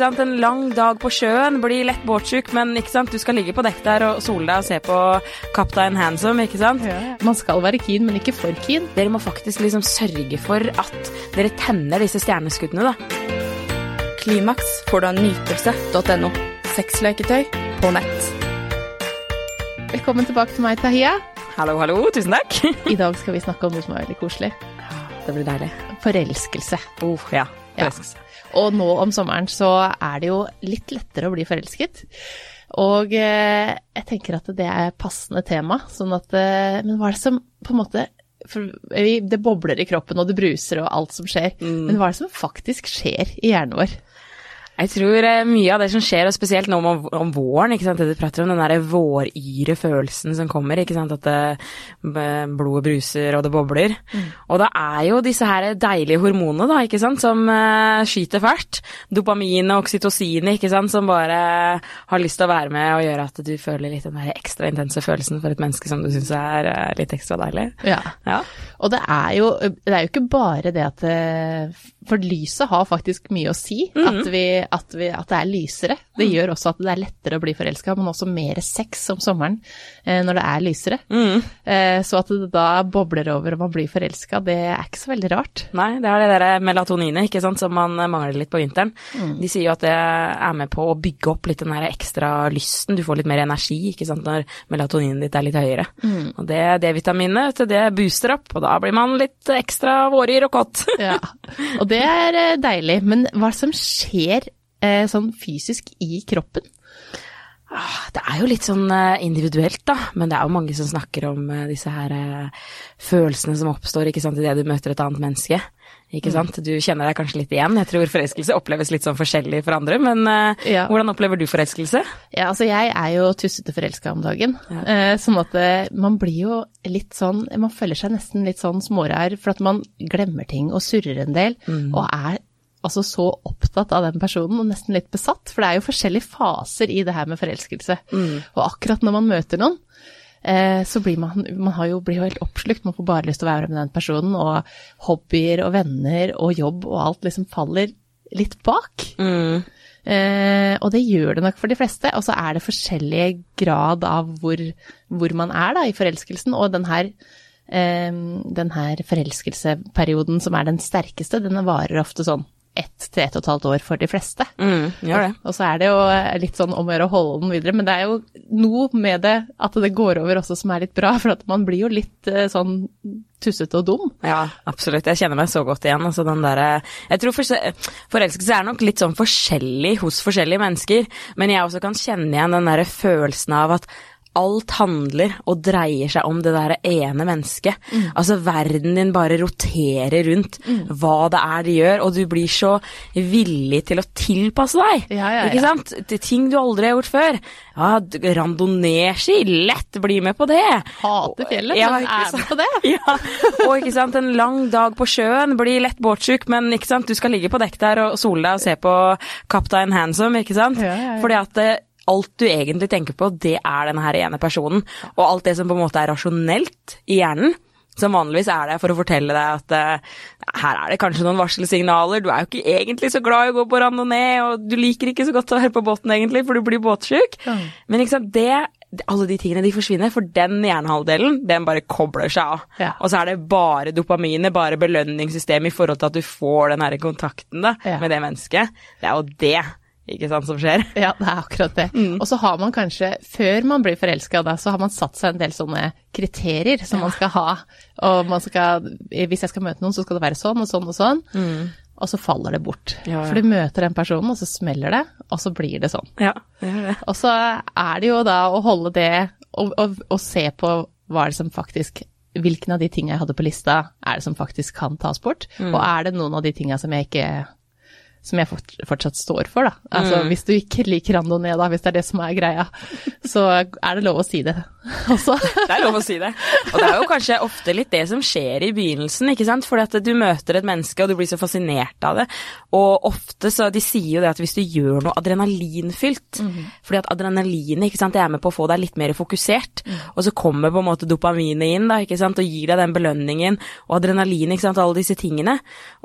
sant? En lang dag på sjøen, blir lett båtsjuk, men ikke sant? du skal ligge på dekk der og sole deg og se på Kaptein Handsome, ikke sant? Man skal være keen, men ikke for keen. Dere må faktisk liksom sørge for at dere tenner disse stjerneskuddene, da. Klimaks får du av nytelse.no. Sexleketøy på nett. Velkommen tilbake til meg, Tahia. Hallo, hallo, tusen takk. I dag skal vi snakke om noe som er veldig koselig. Det blir deilig. Forelskelse. Oh, ja. Ja. Og nå om sommeren så er det jo litt lettere å bli forelsket. Og eh, jeg tenker at det er passende tema. Sånn at eh, Men hva er det som på en måte for Det bobler i kroppen, og det bruser og alt som skjer. Men hva er det som faktisk skjer i hjernen vår? Jeg tror eh, mye av det som skjer, og spesielt nå om, om våren, ikke sant, det du prater om, den der våryre følelsen som kommer, ikke sant, at det, blodet bruser og det bobler. Og det er jo disse her deilige hormonene, da, ikke sant, som uh, skyter fælt. Dopamin og oksytocin, ikke sant, som bare har lyst til å være med og gjøre at du føler litt den der ekstra intense følelsen for et menneske som du syns er uh, litt ekstra deilig. Ja. Ja. Og det er, jo, det er jo ikke bare det at eh, For lyset har faktisk mye å si. at, vi, at, vi, at det er lysere. Det gjør også at det er lettere å bli forelska, men også mer sex om sommeren eh, når det er lysere. Eh, så at det da bobler over og man blir forelska, det er ikke så veldig rart. Nei, det er det der melatoninet ikke sant, som man mangler litt på vinteren. De sier jo at det er med på å bygge opp litt den der ekstra lysten. Du får litt mer energi ikke sant, når melatoninet ditt er litt høyere. Og det D-vitaminet, det booster opp, og da blir man litt ekstra våryr og kåt. Ja. Og det er eh, deilig. Men hva som skjer eh, sånn fysisk i kroppen? Ah, Det er jo litt sånn eh, individuelt, da, men det er jo mange som snakker om eh, disse her eh, følelsene som oppstår ikke sant, idet du møter et annet menneske. Ikke sant? Du kjenner deg kanskje litt igjen. Jeg tror forelskelse oppleves litt sånn forskjellig for andre, men Ja. hvordan opplever du forelskelse? Ja, altså jeg er jo tussete forelska om dagen. Ja. sånn at man blir jo litt sånn Man føler seg nesten litt sånn smårar for at man glemmer ting og surrer en del, og er altså så opptatt av den personen og nesten litt besatt. For det er jo forskjellige faser i det her med forelskelse. Og akkurat når man møter noen, eh, så blir man, man har jo, blir jo helt oppslukt. Man får bare lyst til å være med den personen, og hobbyer og venner og jobb og alt liksom faller litt bak. Eh, og det gjør det nok for de fleste. Og så er det forskjellige grad av hvor, hvor man er da i forelskelsen. Og den her, eh, den her forelskelseperioden som er den sterkeste, den varer ofte sånn ett til ett og et halvt år for de fleste. Mm, gjør det. Og så er det jo litt sånn om å gjøre å holde den videre, men det er jo noe med det at det går over også som er litt bra, for at man blir jo litt eh, sånn tussete og dum. Ja, absolutt. Jeg kjenner meg så godt igjen. Altså den derre Jeg tror for, forelskelse er nok litt sånn forskjellig hos forskjellige mennesker, men jeg også kan kjenne igjen den derre følelsen av at alt handler og dreier seg om det der ene mennesket. Altså verden din bare roterer rundt hva det er de gjør, og du blir så villig til å tilpasse deg. Ja, ja, Ikke ja. sant? Til ting du aldri har gjort før. Ja, randonee-ski, lett, bli med på det. Hater fjellet, Ja, men er med på det. Ja, og ikke sant, en lang dag på sjøen, blir lett båtsjuk, men ikke sant, du skal ligge på dekk der og sole deg og se på Kaptein Handsome, ikke sant? Ja, ja, ja. Fordi at det, alt du egentlig tenker på, det er denne her ene personen. Og alt det som på en måte er rasjonelt i hjernen, som vanligvis er det for å fortelle deg at uh, her er det kanskje noen varselsignaler, du er jo ikke egentlig så glad i å gå på randonee, og du liker ikke så godt å være på båten egentlig, for du blir båtsjuk. Men liksom det alle de tingene de forsvinner, for den hjernehalvdelen, den bare kobler seg av. Ja. Og så er det bare dopaminet, bare belønningssystemet i forhold til at du får den her kontakten da, Ja. med det mennesket. Det er jo det, ikke sant, som skjer. Ja, det er akkurat det. Mm. Og så har man kanskje, før man blir forelska, så har man satt seg en del sånne kriterier som man skal ha. Og man skal, hvis jeg skal møte noen, så skal det være sånn og sånn og sånn. Og så faller det bort. Mm. Ja, ja. For du møter den personen, og så smeller det, og så blir det sånn. Ja, det det. Og så er det jo da å holde det, og, og, og se på hva er det som faktisk Hvilken av de tingene jeg hadde på lista, er det som faktisk kan tas bort? Mm. Og er det noen av de tingene som jeg ikke som jeg fortsatt står for, da. Altså, Mm. Hvis du ikke liker randonee, da, hvis det er det som er greia, så er det lov å si det. også. Det er lov å si det. Og det er jo kanskje ofte litt det som skjer i begynnelsen, ikke sant. Fordi at du møter et menneske, og du blir så fascinert av det. Og ofte så De sier jo det at hvis du gjør noe adrenalinfylt Fordi at adrenalinet ikke sant, det er med på å få deg litt mer fokusert. Og så kommer på en måte dopaminet inn da, ikke sant, og gir deg den belønningen. Og adrenalin, ikke sant, alle disse tingene.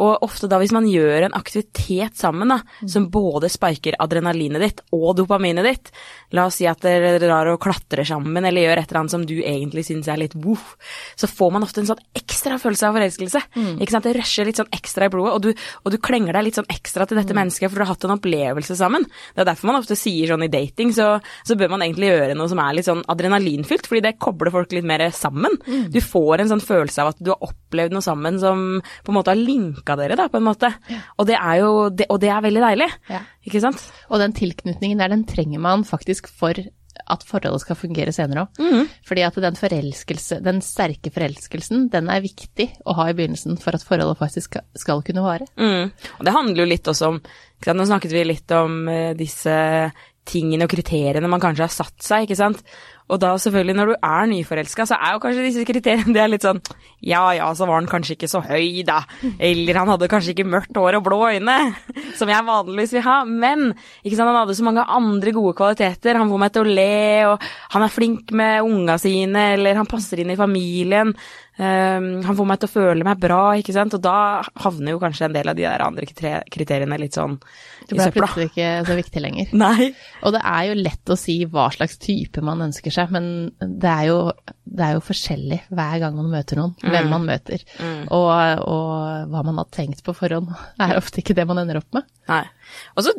Og ofte da hvis man gjør en aktivitet sammen da, som både spiker adrenalinet ditt og dopaminet ditt, la oss si at dere drar og klatrer sammen, eller gjør et eller annet som du egentlig syns er litt woof, så får man ofte en sånn ekstra følelse av forelskelse. Ikke sant? Det rusher litt sånn ekstra i blodet, og du, og du klenger deg litt sånn ekstra til dette mennesket, for du har hatt en opplevelse sammen. Det er derfor man ofte sier sånn i dating, så, så bør man egentlig gjøre noe som er litt sånn adrenalinfylt, fordi det kobler folk litt mer sammen. Du får en sånn følelse av at du har opplevd noe sammen som på en måte har linka dere, da, på en måte. Og det er jo det, Og det er veldig deilig. Ja. Ikke sant? Og den tilknytningen der, den trenger man faktisk for at forholdet skal fungere senere òg. Fordi at den forelskelse, den sterke forelskelsen, den er viktig å ha i begynnelsen for at forholdet faktisk skal, kunne vare. Mm. Og det handler jo litt også om? Nå snakket vi litt om eh, disse tingene og kriteriene man kanskje har satt seg, ikke sant. Og da selvfølgelig, når du er nyforelska, så er jo kanskje disse kriteriene det er litt sånn Ja ja, så var han kanskje ikke så høy, da. Eller han hadde kanskje ikke mørkt hår og blå øyne, som jeg vanligvis vil ha. Men ikke sant, han hadde så mange andre gode kvaliteter. Han får meg til å le, og han er flink med unga sine, eller han passer inn i familien. Um, han får meg til å føle meg bra, ikke sant. Og da havner jo kanskje en del av de der andre kriteriene litt sånn Det søpla. ble blir plutselig ikke så viktig lenger. Nei. Og det er jo lett å si hva slags type man ønsker seg, men det er jo, det er jo forskjellig hver gang man møter noen, hvem man møter. Og, og hva man har tenkt på forhånd, er ofte ikke det man ender opp med. Nei. Og så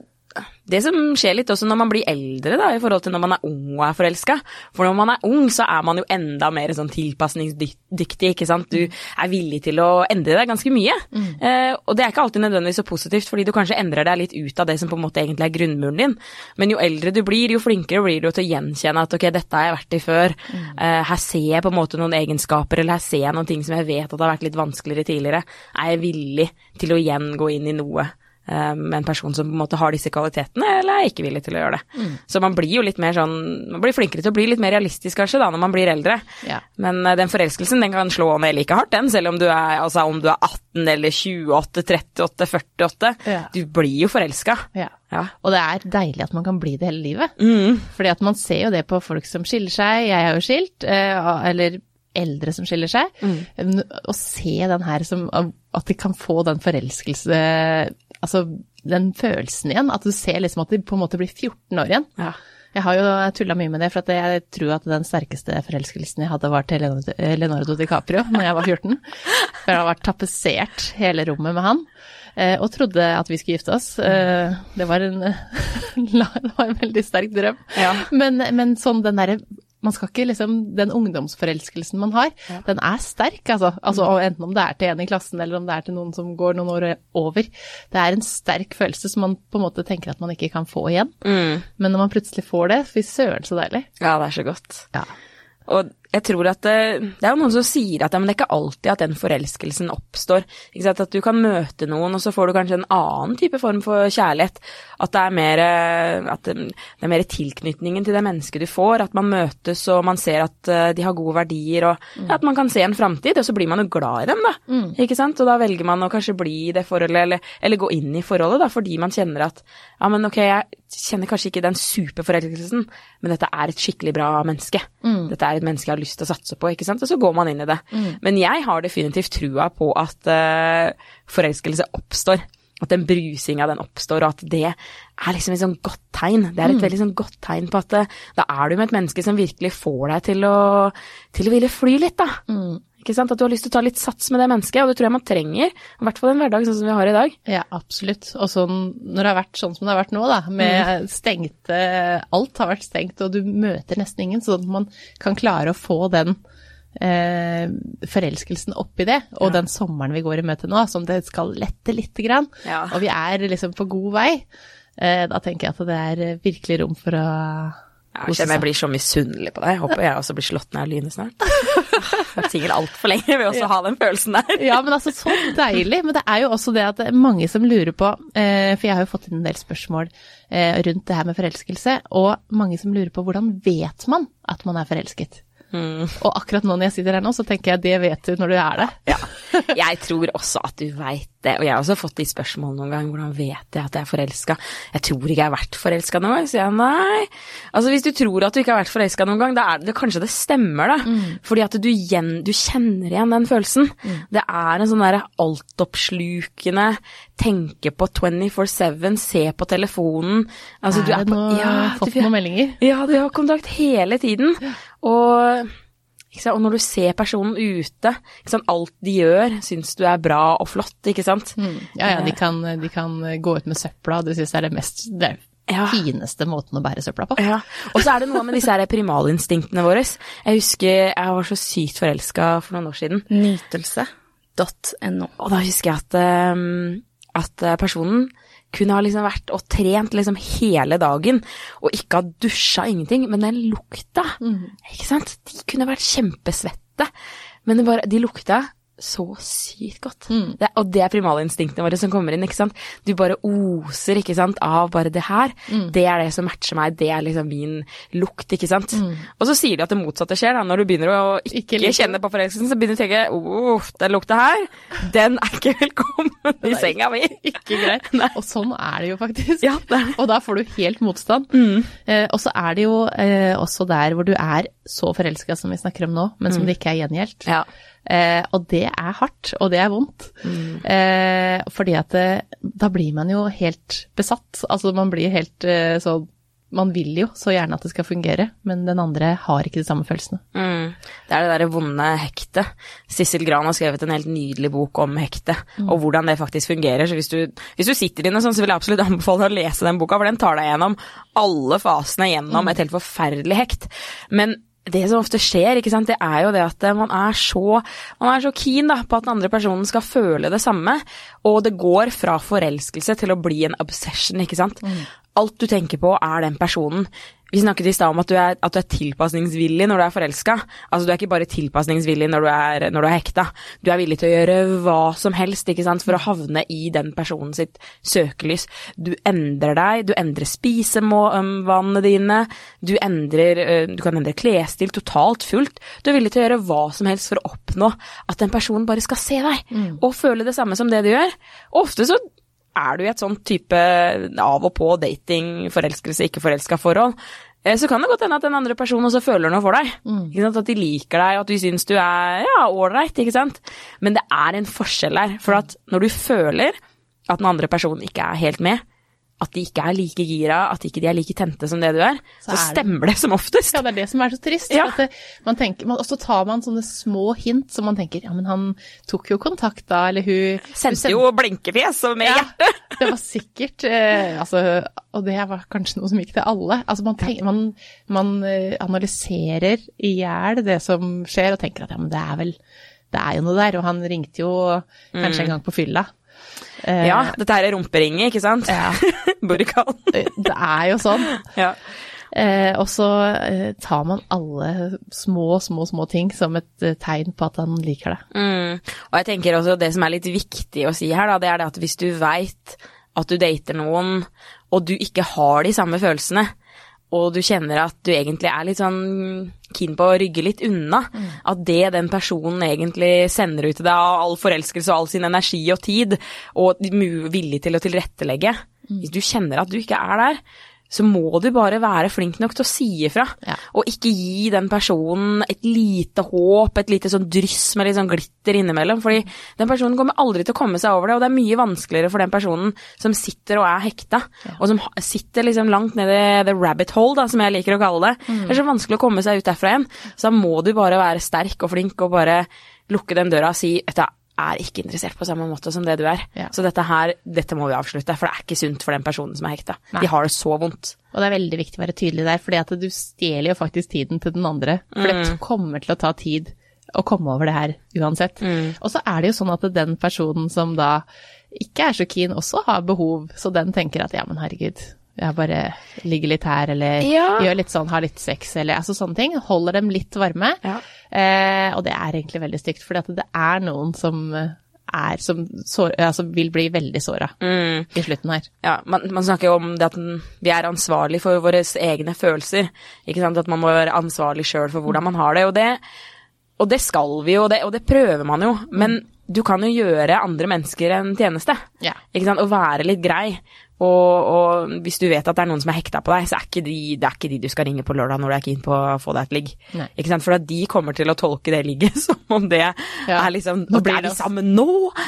det som skjer litt også når man blir eldre, da, i forhold til når man er ung og er forelska. For når man er ung, så er man jo enda mer sånn tilpasningsdyktig, ikke sant. Du er villig til å endre deg ganske mye. Eh, og det er ikke alltid nødvendigvis så positivt, fordi du kanskje endrer deg litt ut av det som på en måte egentlig er grunnmuren din. Men jo eldre du blir, jo flinkere blir du til å gjenkjenne at ok, dette har jeg vært i før. Eh, her ser jeg på en måte noen egenskaper, eller her ser jeg noen ting som jeg vet at har vært litt vanskeligere tidligere. Er jeg villig til å igjen gå inn i noe? Med en person som på en måte har disse kvalitetene, eller er ikke villig til å gjøre det. Så man blir jo litt mer sånn Man blir flinkere til å bli litt mer realistisk kanskje da når man blir eldre. Ja. Men eh, den forelskelsen den kan slå ned like hardt, den, selv om du er, altså, om du er 18 eller 28, 38, 48. Ja. Du blir jo forelska. Ja. Ja. Og det er deilig at man kan bli det hele livet. Mm. Fordi at man ser jo det på folk som skiller seg, jeg er jo skilt, eh, eller eldre som skiller seg. Mm. Å se den her som At de kan få den forelskelse Altså den følelsen igjen. At du ser liksom at de på en måte blir 14 år igjen. Ja. Jeg har jo tulla mye med det, for at jeg tror at den sterkeste forelskelsen jeg hadde, var til Leonardo- eh, DiCaprio når jeg var 14. For jeg har vært tapetsert hele rommet med han, eh, og trodde at vi skulle gifte oss. Eh, Det var en, det var en veldig sterk drøm. Ja. Men, men sånn den derre man skal ikke liksom, Den ungdomsforelskelsen man har, den er sterk, altså. altså. og Enten om det er til en i klassen, eller om det er til noen som går noen år over. Det er en sterk følelse som man på en måte tenker at man ikke kan få igjen. Mm. Men når man plutselig får det, fy søren så deilig. ja, det er så godt. Ja. Og jeg tror at det, det er jo noen som sier at ja, men det er ikke alltid at den forelskelsen oppstår. At du kan møte noen, og så får du kanskje en annen type form for kjærlighet. At det er mer, eh, at det det er mer tilknytningen til det mennesket du får. At man møtes og man ser at eh, de har gode verdier, og mm. at man kan se en framtid. Og så blir man jo glad i dem, da. Ikke sant? Og da velger man å kanskje bli i det forholdet, eller, eller gå inn i forholdet, da, fordi man kjenner at ja, men ok, jeg kjenner kanskje ikke den superforelskelsen, men dette er et skikkelig bra menneske. Dette er et menneske jeg har lyst til å satse på, ikke sant. Og så går man inn i det. Men jeg har definitivt trua på at uh, forelskelse oppstår. At den brusinga den oppstår, og at det er liksom et sånn godt tegn. Det er et veldig sånn godt tegn på at uh, da er du med et menneske som virkelig får deg til å, til å ville fly litt, da. Ikke sant? At du har lyst til å ta litt sats med det mennesket, og det tror jeg man trenger. I hvert fall en hverdag sånn som vi har i dag. Ja, absolutt. Og sånn, når det har vært sånn som det har vært nå, da, med stengte Alt har vært stengt, og du møter nesten ingen, sånn at man kan klare å få den eh, forelskelsen oppi det, og den sommeren vi går i møte nå, som det skal lette lite grann, Ja. og vi er liksom på god vei, eh, da tenker jeg at det er virkelig rom for å Jeg kjenner jeg blir så misunnelig på deg. Håper jeg også blir slått ned av lynet snart. Jeg har vært singel altfor lenge, ved å også ha den følelsen der. Ja, men altså så deilig. Men det er jo også det at det er mange som lurer på, eh, for jeg har jo fått inn en del spørsmål eh, rundt det her med forelskelse, og mange som lurer på hvordan vet man at man er forelsket? Og akkurat nå når jeg sitter her nå, så tenker jeg det vet du når du er det. Ja. Jeg tror også at du veit det, og jeg har også fått de spørsmålene noen gang, hvordan vet jeg at jeg er forelska? Jeg tror ikke jeg har vært forelska noen gang, sier jeg nei. Altså hvis du tror at du ikke har vært forelska noen gang, da er det kanskje det stemmer, da. Fordi at du, gjen, du kjenner igjen den følelsen. Det er en sånn derre altoppslukende tenke på 24-7, se på telefonen. Altså, du er på- noe, ja, fått du- noen meldinger? ja, du har kontakt hele tiden. Og? Og når du ser personen ute, ikke sant? alt de gjør, syns du er bra og flott, ikke sant? Mm. Ja, ja, de kan, de kan gå ut med søpla, du syns det er det mest det er Ja. fineste måten å bære søpla på. Ja, og så er det noe med disse her primalinstinktene våre. Jeg husker jeg var så sykt forelska for noen år siden. Nytelse.no. Og da husker jeg at, ehm, at eh, personen kunne ha liksom vært og trent liksom hele dagen, og ikke ha dusja ingenting, men den lukta, ikke sant? De kunne vært kjempesvette, men det bare, de lukta så sykt godt. Det, og det er primalinstinktene våre som kommer inn, ikke sant? Du bare oser, ikke sant, av bare det her. Det er det som matcher meg, det er liksom min lukt, ikke sant? Og så sier de at det motsatte skjer, da. Når du begynner å ikke, Ikke kjenne på forelskelsen, så begynner du å tenke uff, den lukta her, den er ikke velkommen i senga mi. Ikke greit. Og sånn er det jo faktisk. Ja, det det. Og da får du helt motstand. Eh, og så er det jo eh, også der hvor du er så forelska som vi snakker om nå, men som det ikke er gjengjeldt. Ja. Eh, og det er hardt, og det er vondt. Eh, fordi at det, da blir man jo helt besatt. Altså man blir helt eh, sånn Man vil jo så gjerne at det skal fungere, men den andre har ikke de samme følelsene. Mm. Det er det derre vonde hektet. Sissel Gran har skrevet en helt nydelig bok om hektet, og hvordan det faktisk fungerer. Så hvis du, hvis du sitter inne sånn, så vil jeg absolutt anbefale deg å lese den boka, for den tar deg gjennom alle fasene gjennom et helt forferdelig hekt. Men det som ofte skjer, ikke sant, det er jo det at man er så, man er så keen da, på at den andre personen skal føle det samme, og det går fra forelskelse til å bli en obsession, ikke sant. Alt du tenker på er den personen. Vi snakket i stad om at du, er, at du er tilpasningsvillig når du er forelska. Altså, du er ikke bare tilpasningsvillig når du er, når du er hekta. Du er villig til å gjøre hva som helst ikke sant, for å havne i den personen sitt søkelys. Du endrer deg, du endrer spisevanene dine, du, endrer, øh, du kan endre klesstil totalt fullt. Du er villig til å gjøre hva som helst for å oppnå at den personen bare skal se deg og føle det samme som det du gjør. Og ofte så er du i et sånn type av og på dating, forelskelse, ikke forelska forhold, eh, så kan det godt hende at den andre personen også føler noe for deg. Ikke sant? At de liker deg, at de syns du er ja, ålreit, ikke sant. Men det er en forskjell der. For at når du føler at den andre personen ikke er helt med, at de ikke er like gira, at ikke de er like tente som det du er, så, Så er det- stemmer det som oftest. Ja, det er det som er så trist. Ja. At det, man tenker, man, og så tar man sånne små hint som man tenker ja, men han tok jo kontakt da, eller hun Sendte jo blinkefjes og med Ja, hjerte. Det var sikkert eh, altså, Og det var kanskje noe som gikk til alle. Altså, man, tenker, man, man eh, analyserer i hjel det som skjer, og tenker at ja, men det er vel Det er jo noe der. Og han ringte jo kanskje en gang på fylla. Eh, Ja, dette her er rumperinget, ikke sant? Ja. Burkan. Det det er jo sånn. Ja. Eh, og så eh, tar man alle små, små, små ting som et eh, tegn på at han liker det. Mm. Og jeg tenker også det som er litt viktig å si her, da, det er det at hvis du veit at du dater noen, og du ikke har de samme følelsene, og du kjenner at du egentlig er litt sånn keen på å rygge litt unna, at det den personen egentlig sender ut til deg av all forelskelse og all sin energi og tid, og villig til å tilrettelegge, hvis du kjenner at du ikke er der, så må du bare være flink nok til å si ifra, Ja. og ikke gi den personen et lite håp, et lite sånn dryss med litt sånn glitter innimellom, fordi den personen kommer aldri til å komme seg over det, og det er mye vanskeligere for den personen som sitter og er hekta, og som sitter liksom langt nede i the rabbit hole, da, som jeg liker å kalle det. Det er så vanskelig å komme seg ut derfra igjen, så da må du bare være sterk og flink og bare lukke den døra og si, jeg er ikke interessert på samme måte som det du er. Ja. Så dette her, dette må vi avslutte, for det er ikke sunt for den personen som er hekta. Nei. De har det så vondt. Og det er veldig viktig å være tydelig der, at du stjeler jo faktisk tiden til den andre. For det kommer til å ta tid å komme over det her uansett. Og så er det jo sånn at den personen som da ikke er så keen, også har behov, så den tenker at ja, men herregud, jeg bare ligger litt her, eller Ja. gjør litt sånn, har litt sex, eller altså sånne ting. Holder dem litt varme. Ja. Eh, og det er egentlig veldig stygt, for det er noen som eh, er som sår, altså vil bli veldig såra Mm. i slutten her. Ja, man, man snakker jo om det at vi er ansvarlig for våre egne følelser. Ikke sant? At man må være ansvarlig sjøl for hvordan man har det. Og det, og det skal vi jo, og det, og det prøver man jo. Men du kan jo gjøre andre mennesker en tjeneste. Ja. Ikke sant? Og være litt grei. Og, og hvis du vet at det er noen som er hekta på deg, så er ikke de, det er ikke de du skal ringe på lørdag når du er keen på å få deg et ligg. Ikke sant? For at de kommer til å tolke det ligget som om det Ja. er liksom Nå blir vi sammen nå?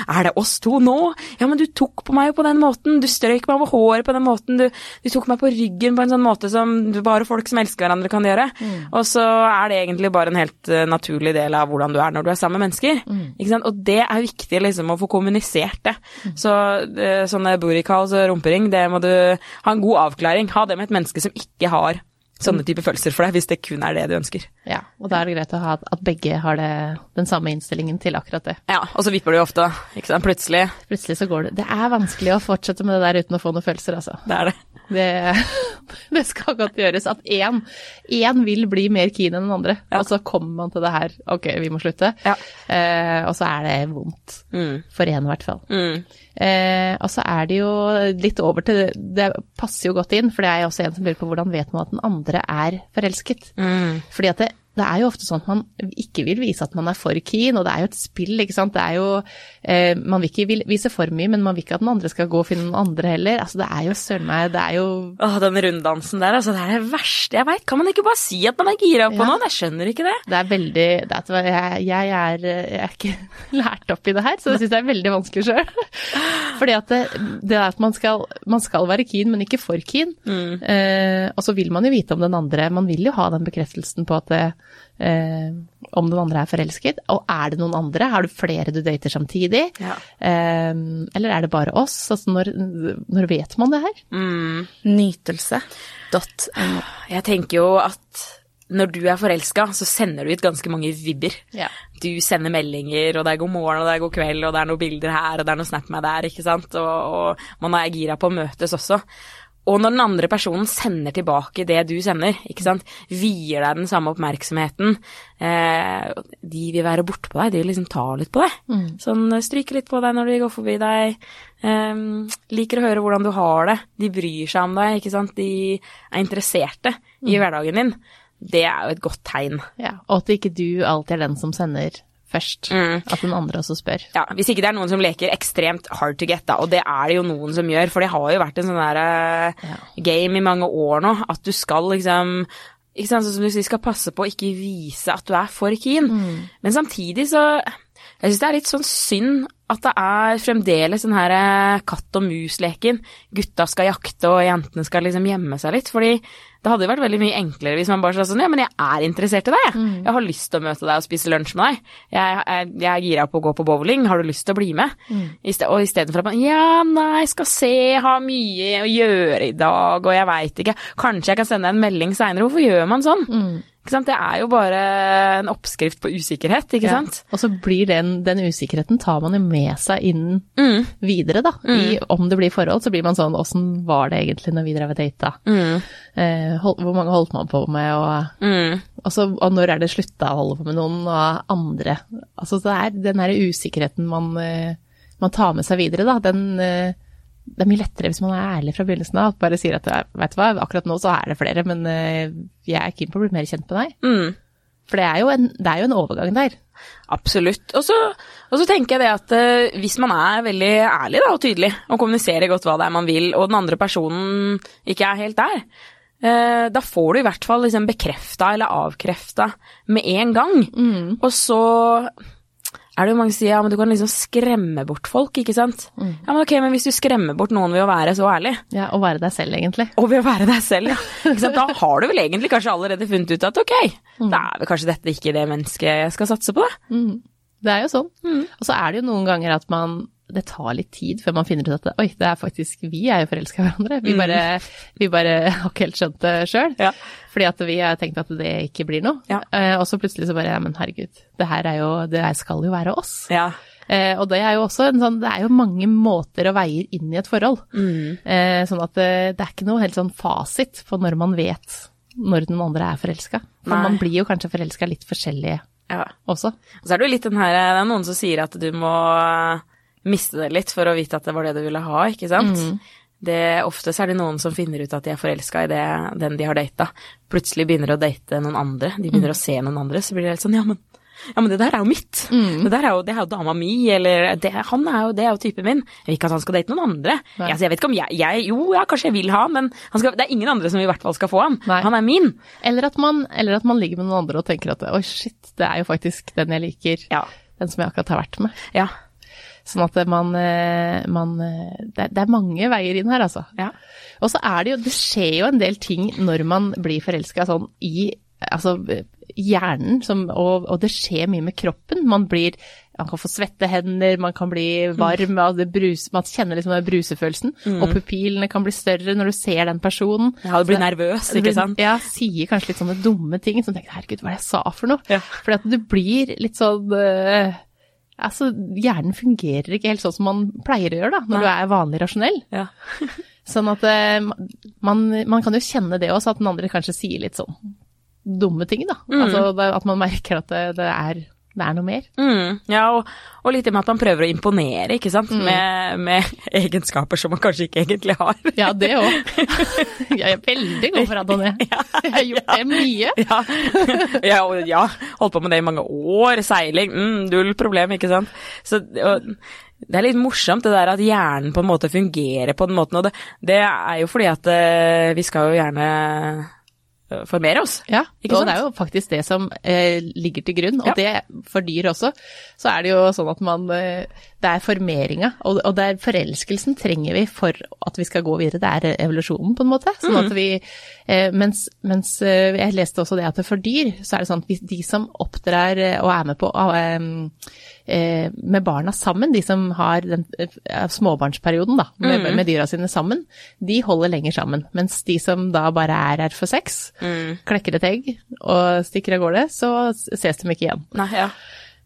Er det oss to nå? Ja, men du tok på meg jo på den måten. Du strøyk meg over håret på den måten. Du, du tok meg på ryggen på en sånn måte som bare folk som elsker hverandre kan gjøre. Og så er det egentlig bare en helt eh, naturlig del av hvordan du er når du er sammen med mennesker. Ikke sant? Og det er viktig liksom å få kommunisert det. Så eh, sånne calls og rumpering, det må du ha en god avklaring. Ha det med et menneske som ikke har sånne type følelser for deg, hvis det kun er det du ønsker. Ja, og da er det greit å ha at, at begge har det, den samme innstillingen til akkurat det. Ja, og så vipper det jo ofte, ikke sant. Plutselig. Plutselig så går det Det er vanskelig å fortsette med det der uten å få noen følelser, altså. Det er det. Det, det skal godt gjøres at én, én vil bli mer keen enn den andre, Ja. og så kommer man til det her ok, vi må slutte, Ja. eh, og så er det vondt. Mm. For én i hvert fall. Mm. Eh, og så er det jo litt over til Det passer jo godt inn, for det er også en som lurer på hvordan vet man at den andre er forelsket. Mm. Fordi at det, det er jo ofte sånn at man ikke vil vise at man er for keen, og det er jo et spill, ikke sant. Det er jo eh, Man vil ikke vise for mye, men man vil ikke at den andre skal gå og finne noen andre heller. Altså det er jo søren meg Det er jo Åh, den runddansen der, altså. Det er det verste jeg veit. Kan man ikke bare si at man er gira på Ja. noen? Jeg skjønner ikke det. det er veldig det er, jeg, jeg, er, jeg er ikke lært opp i det her, så jeg syns det er veldig vanskelig sjøl. Fordi at det, det er at man skal, man skal være keen, men ikke for keen. Eh, og så vil man jo vite om den andre. Man vil jo ha den bekreftelsen på at det, eh, om den andre er forelsket. Og er det noen andre? Har du flere du dater samtidig? Ja. Eh, eller er det bare oss? Altså når, når vet man det her? Mm. Nytelse.no. Jeg tenker jo at når du er forelska, så sender du ut ganske mange vibber. Ja. Du sender meldinger, og det er god morgen, og det er god kveld, og det er noen bilder her, og det er noe snap med der, ikke sant, og, og man er gira på å møtes også. Og når den andre personen sender tilbake det du sender, ikke sant, vier deg den samme oppmerksomheten, eh, de vil være bortpå deg, de vil liksom ta litt på deg. Sånn eh, stryke litt på deg når de går forbi deg, eh, liker å høre hvordan du har det, de bryr seg om deg, ikke sant, de er interesserte i hverdagen din. Det er jo et godt tegn. ja. Og at ikke du alltid er den som sender først. Mm. At den andre også spør. Ja, Hvis ikke det er noen som leker ekstremt hard to get, da, og det er det jo noen som gjør, for det har jo vært en sånn der uh, Ja. game i mange år nå, at du skal liksom ikke sant, sånn som du sier, skal passe på å ikke vise at du er for keen. Men samtidig så Jeg syns det er litt sånn synd at det er fremdeles den her eh, katt og mus-leken. Gutta skal jakte, og jentene skal liksom gjemme seg litt. Fordi det hadde vært veldig mye enklere hvis man bare sa sånn Ja, men jeg er interessert i deg, jeg. Jeg har lyst til å møte deg og spise lunsj med deg. Jeg, jeg, jeg er gira på å gå på bowling. Har du lyst til å bli med? I sted, og istedenfor at man Ja, nei, skal se, har mye å gjøre i dag, og jeg veit ikke. Kanskje jeg kan sende deg en melding seinere. Hvorfor gjør man sånn? Mm. Det er jo bare en oppskrift på usikkerhet, ikke Ja. sant? Og så blir den, den usikkerheten tar man jo med seg inn Mm. videre, da. I, om det blir forhold, så blir man sånn åssen var det egentlig når vi drev og data? Mm. Eh, hold, hvor mange holdt man på med, og, Mm. og, så, og når er det slutta å holde på med noen, og andre? Altså det er den derre usikkerheten man, eh, man tar med seg videre, da. Den eh, det er mye lettere hvis man er ærlig fra begynnelsen av. Bare sier at vet du hva, akkurat nå så er det flere, men eh, jeg er keen på å bli mer kjent med deg. Mm. For det er jo en, det er jo en overgang der. Absolutt. Og så, og så tenker jeg det at uh, hvis man er veldig ærlig da, og tydelig, og kommuniserer godt hva det er man vil, og den andre personen ikke er helt der, uh, da får du i hvert fall liksom bekrefta eller avkrefta med en gang. Og så er det jo mange som sier ja, men du kan liksom skremme bort folk, ikke sant. Ja, men ok, men hvis du skremmer bort noen ved å være så ærlig, Ja, og være deg selv, egentlig. og ved å være deg selv, ja. Da har du vel egentlig kanskje allerede funnet ut at ok, da er vel kanskje dette ikke det mennesket jeg skal satse på, da. Mm. Det er jo sånn. Og så er det jo noen ganger at man det tar litt tid før man finner ut at oi, det er faktisk vi er jo forelska i hverandre. Vi bare, vi bare har ikke helt skjønt det sjøl. Ja. Fordi at vi har tenkt at det ikke blir noe. Ja. Eh, og så plutselig så bare ja, men herregud, det her er jo, det her skal jo være oss. Ja. Eh, og det er jo også en sånn, det er jo mange måter og veier inn i et forhold. Eh, sånn at det, det er ikke noe helt sånn fasit på når man vet når den andre er forelska. For Nei. man blir jo kanskje forelska litt forskjellig ja. også. Og så er det jo litt den her, det er noen som sier at du må miste det litt for å vite at det var det du ville ha, ikke sant. Det, ofte så er det noen som finner ut at de er forelska i det, den de har data. Plutselig begynner å date noen andre, de begynner å se noen andre, så blir det helt sånn ja, men ja, men det der er jo mitt. Det der er jo, det er jo dama mi, eller det, han er jo, det er jo typen min. Jeg vil ikke at han skal date noen andre. Nei. Altså, jeg vet ikke om jeg, jeg Jo, ja, kanskje jeg vil ha men han skal, det er ingen andre som i hvert fall skal få han. Nei. Han er min. Eller at, man, eller at man ligger med noen andre og tenker at oi, shit, det er jo faktisk den jeg liker. Ja. Den som jeg akkurat har vært med. Ja. Sånn at man, eh, man eh, det, er- mange veier inn her, altså. Ja. Og så er det jo Det skjer jo en del ting når man blir forelska sånn i altså, hjernen, som, og, og det skjer mye med kroppen. Man blir man kan få svette hender, man kan bli varm, mm. det brus, man kjenner liksom den brusefølelsen. Og pupilene kan bli større når du ser den personen. Ja, du blir nervøs, ikke sant. Ja, sier kanskje litt sånne dumme ting. Så tenker herregud, hva er det jeg sa for noe? Ja. Fordi at du blir litt sånn øh, Altså, hjernen fungerer ikke helt sånn som man pleier å gjøre da, når Nei. du er vanlig rasjonell. Ja. Sånn at øh, man, man kan jo kjenne det også, at den andre kanskje sier litt sånn dumme ting, da. Mm. Altså at man merker at det, det, er, det er noe mer. Mm, ja, og, og litt med at man prøver å imponere, ikke sant. Mm. Med, med egenskaper som man kanskje ikke egentlig har. Ja, det òg. Jeg er veldig god for Adonai. Jeg har gjort det mye. Ja. ja, og, ja, holdt på med det i mange år. Seiling, mm, null problem, ikke sant. Så og, det er litt morsomt det der at hjernen på en måte fungerer på den måten, og det, det er jo fordi at eh, vi skal jo gjerne formere oss. Ja, Ikke og sant? det er jo faktisk det som eh, ligger til grunn. Og Ja. det for dyr også, så er det jo sånn at man eh, Det er formeringa, og, og det er forelskelsen trenger vi for at vi skal gå videre. Det er evolusjonen, på en måte. Sånn at vi eh, Mens, mens eh, jeg leste også det at for dyr, så er det sånn at de som oppdrar eh, og er med på eh, med barna sammen, de som har den småbarnsperioden da, med, med dyra sine sammen, de holder lenger sammen. Mens de som da bare er her for sex, klekker et egg og stikker av gårde, så ses de ikke igjen. Nei, ja.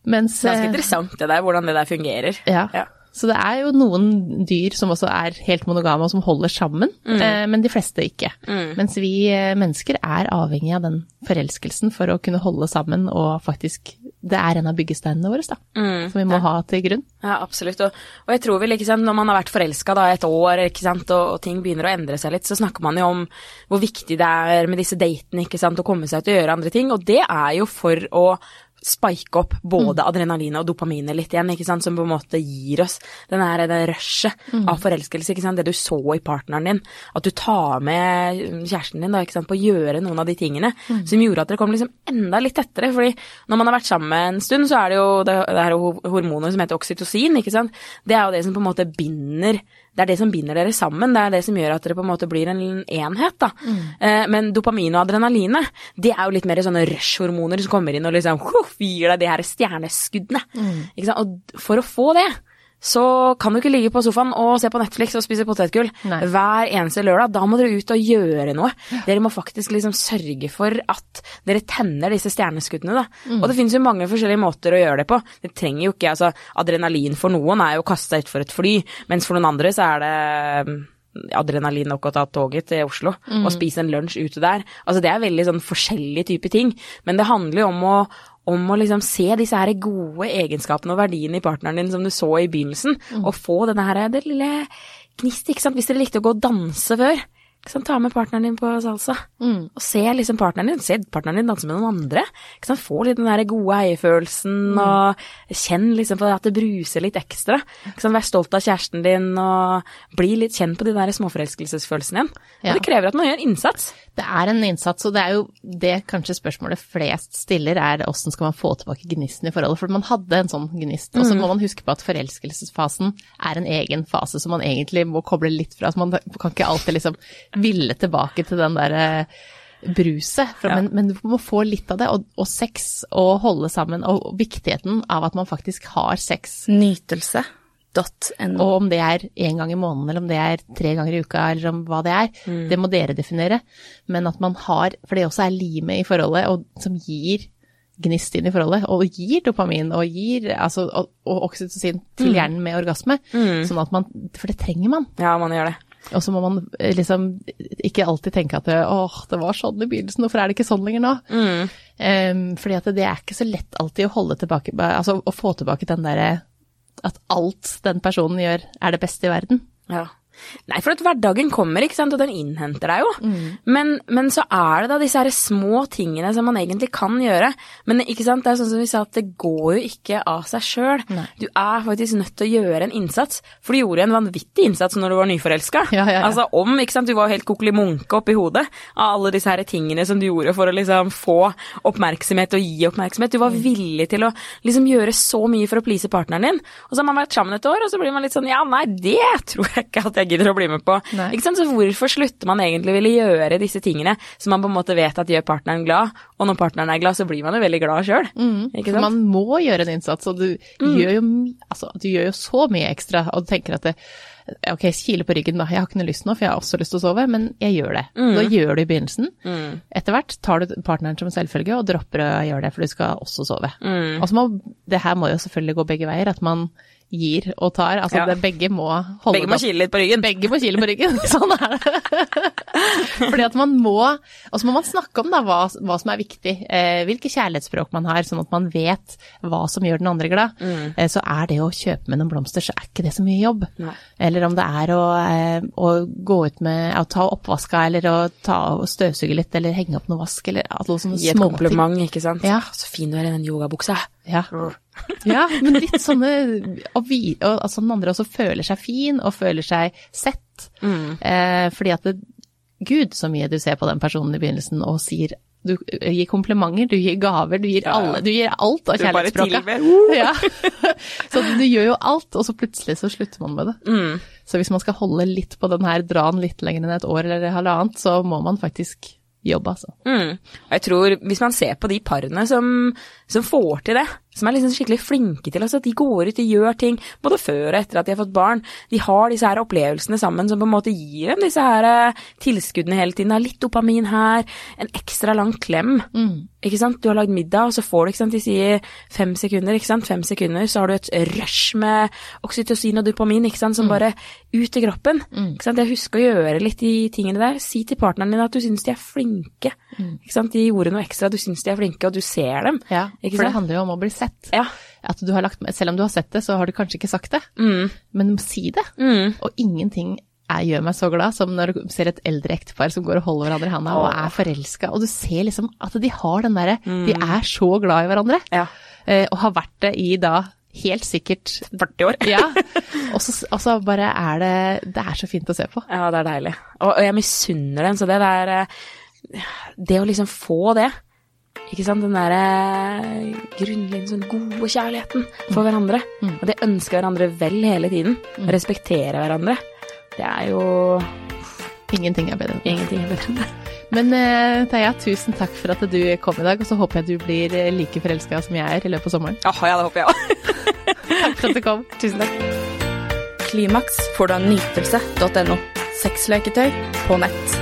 Mens Ganske eh, interessant det der, hvordan det der fungerer. ja. Ja. Så det er jo noen dyr som også er helt monogame og som holder sammen, eh, men de fleste ikke. Mens vi eh, mennesker er avhengig av den forelskelsen for å kunne holde sammen og faktisk Det er en av byggesteinene våre, da. Som vi må ha til grunn. Ja, absolutt. Og, og jeg tror vel, ikke sant, når man har vært forelska et år, ikke sant, og, og ting begynner å endre seg litt, så snakker man jo om hvor viktig det er med disse datene, ikke sant, å komme seg ut og gjøre andre ting. Og det er jo for å spike opp både adrenalinet og dopaminet litt igjen, ikke sant, som på en måte gir oss den her det rushet av forelskelse, ikke sant, det du så i partneren din. At du tar med kjæresten din da, ikke sant, på å gjøre noen av de tingene som gjorde at dere kom liksom enda litt tettere. fordi når man har vært sammen en stund, så er det jo det, det her hormonet som heter oksytocin, ikke sant. Det er jo det som på en måte binder det er det som binder dere sammen, det er det som gjør at dere på en måte blir en enhet, da. Eh, men dopamin og adrenalinet, det er jo litt mer sånne rush-hormoner som kommer inn og liksom gir deg de her stjerneskuddene. Ikke sant? Og for å få det, så kan du ikke ligge på sofaen og se på Netflix og spise potetgull Nei. hver eneste lørdag. Da må dere ut og gjøre noe. Dere må faktisk liksom sørge for at dere tenner disse stjerneskuddene, da. Og det finnes jo mange forskjellige måter å gjøre det på. Det trenger jo ikke altså Adrenalin for noen er jo å kaste seg utfor et fly, mens for noen andre så er det mm, adrenalin nok å ta toget til Oslo og spise en lunsj ute der. Altså det er veldig sånn forskjellige typer ting, men det handler jo om å om å liksom se disse her gode egenskapene og verdiene i partneren din som du så i begynnelsen, og få denne her, det lille ikke sant. Hvis dere likte å gå og danse før, sant? ta med partneren din på salsa, og se liksom partneren din, se partneren din danse med noen andre. Sant? Få litt den der gode eierfølelsen, og kjenn liksom på at det bruser litt ekstra. Sant? Vær stolt av kjæresten din, og bli litt kjent på de der småforelskelsesfølelsene igjen. Ja. Det krever at man gjør en innsats. Det er en innsats, og det er jo det kanskje spørsmålet flest stiller, er hvordan skal man få tilbake gnisten i forholdet. For man hadde en sånn gnist, og så må man huske på at forelskelsesfasen er en egen fase som man egentlig må koble litt fra. Så man kan ikke alltid liksom ville tilbake til den derre bruset, Ja. men, men du må få litt av det. Og, og sex, og holde sammen, og viktigheten av at man faktisk har sex. Nytelse.no. Og om det er én gang i måneden, eller om det er tre ganger i uka, eller om hva det er, det må dere definere. Men at man har, for det også er limet i forholdet, og som gir gnist inn i forholdet, og gir dopamin, og gir altså, og, og oksytocin til hjernen med orgasme. Sånn at man, for det trenger man. Ja, man gjør det. Og så må man eh, liksom ikke alltid tenke at åh, det var sånn i begynnelsen, hvorfor er det ikke sånn lenger nå? Em, fordi at det er ikke så lett alltid å holde tilbake, altså å få tilbake den derre at alt den personen gjør er det beste i verden. Ja. Nei, for at hverdagen kommer, ikke sant, og den innhenter deg jo. Mm. Men, men, så er det da disse her små tingene som man egentlig kan gjøre. Men ikke sant, det er sånn som vi sa, at det går jo ikke av seg sjøl. Du er faktisk nødt til å gjøre en innsats. For du gjorde en vanvittig innsats når du var nyforelska. Ja, ja, ja. Altså om, ikke sant, du var helt kokelimunke oppi hodet av alle disse her tingene som du gjorde for å liksom få oppmerksomhet og gi oppmerksomhet. Du var Mm. villig til å liksom gjøre så mye for å please partneren din. Og så har man vært sammen et år, og så blir man litt sånn ja, nei, det tror jeg ikke at jeg gidder å bli med på. Ikke sant? Så hvorfor slutter man egentlig ville gjøre disse tingene som man på en måte vet at gjør partneren glad, og når partneren er glad, så blir man jo veldig glad sjøl. Mm. For man må gjøre en innsats, og du, gjør, jo, altså, du gjør jo så mye ekstra, og du tenker at det, ok, kile på ryggen da, jeg har ikke noe lyst nå, for jeg har også lyst til å sove, men jeg gjør det. Da gjør du i begynnelsen. Etter hvert tar du partneren som selvfølge og dropper å gjøre det, for du skal også sove. Og så må, det her må jo selvfølgelig gå begge veier, at man gir og tar, altså Ja. det, begge må holde Begge må kile litt på ryggen. Begge må kile på ryggen, sånn er det. Fordi at man må, og så må man snakke om da, hva, hva som er viktig, eh, hvilke kjærlighetsspråk man har, sånn at man vet hva som gjør den andre glad. Eh, så er det å kjøpe med noen blomster, så er ikke det så mye jobb. Nei. Eller om det er å, eh, å gå ut med, å ta oppvaska, eller å ta og støvsuge litt, eller henge opp noe vask, eller noe sånne Gi et småting. kompliment, ikke sant. Ja. Så fin du er i den yogabuksa. Ja. Ja, men litt sånne og vi, og, altså den andre også føler seg fin og føler seg sett. Eh, fordi at det, Gud så mye du ser på den personen i begynnelsen og sier du gir komplimenter, du gir gaver, du gir, alle, du gir alt av kjærlighetsspråket. tilber. Ja. Så du gjør jo alt, og så plutselig så slutter man med det. Mm. Så hvis man skal holde litt på den her, dra den litt lenger enn et år eller halvannet, så må man faktisk jobbe, altså. Mm. Og jeg tror, hvis man ser på de parene som, som får til det, som er liksom skikkelig flinke til oss, at de går ut og gjør ting, både før og etter at de har fått barn, de har disse her opplevelsene sammen som på en måte gir dem disse her eh, tilskuddene hele tiden. Det litt dopamin her, en ekstra lang klem. Ikke sant? Du har lagd middag, og så får du, ikke sant, de sier fem sekunder, ikke sant? Fem sekunder, så har du et rush med oksytocin og dopamin, ikke sant, som bare ut i kroppen. Ikke sant? Jeg husker å gjøre litt de tingene der. Si til partneren din at du syns de er flinke. Ikke sant? De gjorde noe ekstra, du syns de er flinke, og du ser dem. Ja, for det handler jo om å bli sett. Ja. At du har lagt, selv om du har sett det, så har du kanskje ikke sagt det. Mm. Men si det. Mm. Og ingenting jeg gjør meg så glad som når du ser et eldre ektepar som går og holder hverandre i handa og er forelska, og du ser liksom at de har den derre De er så glad i hverandre. Ja. Eh, og har vært det i da helt sikkert 40 år. Ja. Og så bare er det Det er så fint å se på. Ja, det er deilig. Og, og jeg misunner den, så det der eh, Det å liksom få det, ikke sant, den derre grunnleggende sånn gode kjærligheten for hverandre, og det ønsker hverandre vel hele tiden, respektere hverandre, det er jo Ingenting er bedre. enn det. Men Theia, tusen takk for at du kom i dag, og så håper jeg du blir eh, like forelska som jeg er i løpet av sommeren. Åh, ja, det håper jeg òg. Takk for at du kom. Tusen takk. Klimaks får du av nytelse.no. Sexleketøy på nett.